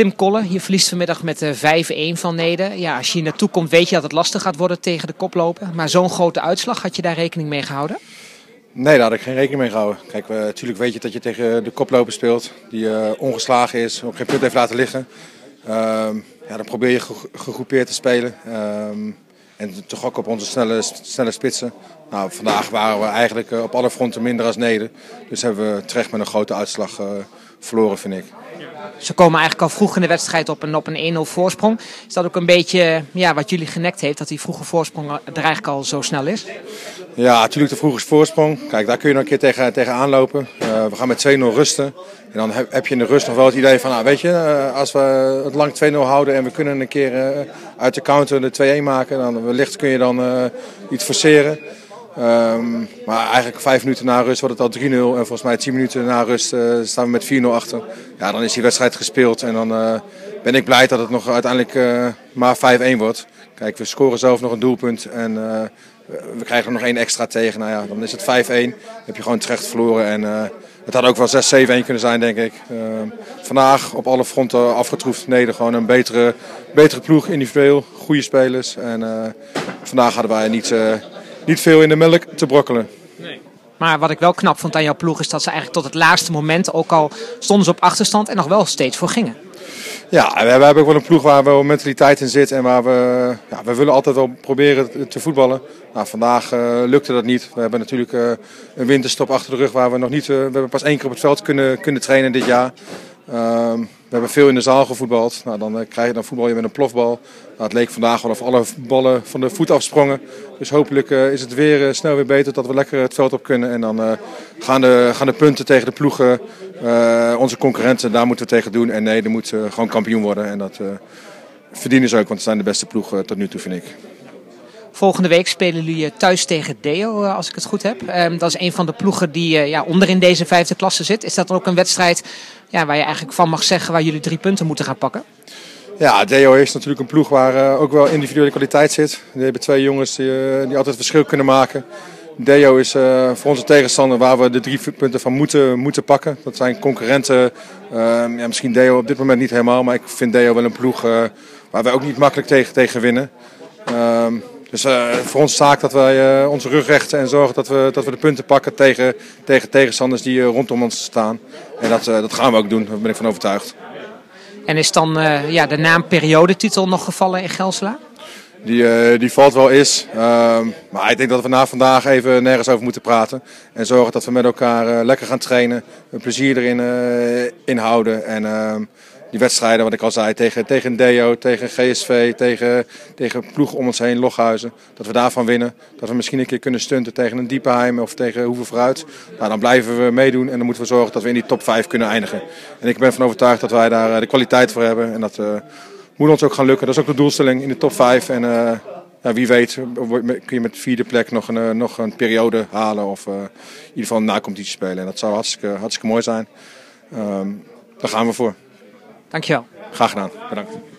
Tim Kolle, je verliest vanmiddag met 5-1 van Neder. Ja, als je hier naartoe komt weet je dat het lastig gaat worden tegen de koploper. Maar zo'n grote uitslag, had je daar rekening mee gehouden? Nee, daar had ik geen rekening mee gehouden. Kijk, natuurlijk weet je dat je tegen de koploper speelt. Die ongeslagen is, op geen punt heeft laten liggen. Ehm, ja, dan probeer je gegroepeerd te spelen. Ehm, en toch ook op onze snelle, snelle spitsen. Nou, vandaag waren we eigenlijk op alle fronten minder als Neder. Dus hebben we terecht met een grote uitslag verloren, vind ik. Ze komen eigenlijk al vroeg in de wedstrijd op een, op een 1-0 voorsprong. Is dat ook een beetje ja, wat jullie genekt heeft, dat die vroege voorsprong er eigenlijk al zo snel is? Ja, natuurlijk de vroege voorsprong. Kijk, daar kun je nog een keer tegen, tegen aanlopen. Uh, we gaan met 2-0 rusten. En dan heb, heb, je in de rust nog wel het idee van, nou, weet je, uh, als we het lang 2-0 houden en we kunnen een keer uh, uit de counter de 2-1 maken, dan wellicht kun je dan iets forceren. Um, maar eigenlijk vijf minuten na rust wordt het al 3-0. En volgens mij tien minuten na rust uh, staan we met 4-0 achter. Ja, dan is die wedstrijd gespeeld. En dan uh, ben ik blij dat het nog uiteindelijk uh, maar 5-1 wordt. Kijk, we scoren zelf nog een doelpunt. En we krijgen er nog één extra tegen. Nou ja, dan is het 5-1. Dan heb je gewoon terecht verloren. En het had ook wel 6-7-1 kunnen zijn, denk ik. Ehm, vandaag op alle fronten afgetroefd. Neder gewoon een betere, betere ploeg, individueel. Goede spelers. En vandaag hadden wij niet niet veel in de melk te brokkelen. Nee. Maar wat ik wel knap vond aan jouw ploeg is dat ze eigenlijk tot het laatste moment, ook al stonden ze op achterstand, en nog wel steeds voor gingen. Ja, we hebben ook wel een ploeg waar wel mentaliteit in zit en waar we, ja, we willen altijd wel proberen te voetballen. Nou, vandaag uh, lukte dat niet. We hebben natuurlijk uh, een winterstop achter de rug waar we nog niet, uh, we hebben pas één keer op het veld kunnen, kunnen trainen dit jaar. Ehm, we hebben veel in de zaal gevoetbald. Nou, dan, krijg je, dan voetbal je met een plofbal. Nou, het leek vandaag wel of alle ballen van de voet afsprongen. Dus hopelijk uh, is het weer uh, snel weer beter dat we lekker het veld op kunnen. En dan gaan, de, gaan de punten tegen de ploegen, onze concurrenten, daar moeten we tegen doen. En nee, er moet gewoon kampioen worden. En dat verdienen ze ook, want ze zijn de beste ploeg tot nu toe, vind ik. Volgende week spelen jullie thuis tegen Deo, als ik het goed heb. Um, dat is een van de ploegen die ja, onder in deze vijfde klasse zit. Is dat dan ook een wedstrijd ja, waar je eigenlijk van mag zeggen waar jullie drie punten moeten gaan pakken? Ja, Deo is natuurlijk een ploeg waar ook wel individuele kwaliteit zit. Die hebben twee jongens die, die altijd verschil kunnen maken. Deo is voor onze tegenstander waar we de drie punten van moeten, moeten pakken. Dat zijn concurrenten. Ehm, ja, misschien Deo op dit moment niet helemaal, maar ik vind Deo wel een ploeg waar wij ook niet makkelijk tegen, tegen winnen. Ehm, dus voor ons zaak dat wij onze rug rechten en zorgen dat we, dat we de punten pakken tegen, tegen tegenstanders die rondom ons staan. En dat, dat gaan we ook doen, daar ben ik van overtuigd. En is dan ja, de naam periodetitel nog gevallen in Gelsela? Die, die valt wel is. Uh, maar ik denk dat we na vandaag even nergens over moeten praten. En zorgen dat we met elkaar lekker gaan trainen. Een plezier erin inhouden. En ehm, die wedstrijden, wat ik al zei, tegen, tegen Deo, tegen GSV, tegen, tegen ploeg om ons heen, Loghuizen. Dat we daarvan winnen. Dat we misschien een keer kunnen stunten tegen een Diepenheim of tegen Hoeven Vooruit. Nou, dan blijven we meedoen en dan moeten we zorgen dat we in die top 5 kunnen eindigen. En ik ben van overtuigd dat wij daar eh, de kwaliteit voor hebben. En dat uh, moet ons ook gaan lukken. Dat is ook de doelstelling in de top 5. En ja, wie weet kun je met vierde plek nog een, nog een periode halen of in ieder geval na competitie spelen. En dat zou hartstikke, hartstikke mooi zijn. Um, daar gaan we voor. Dankjewel. Graag gedaan. Bedankt.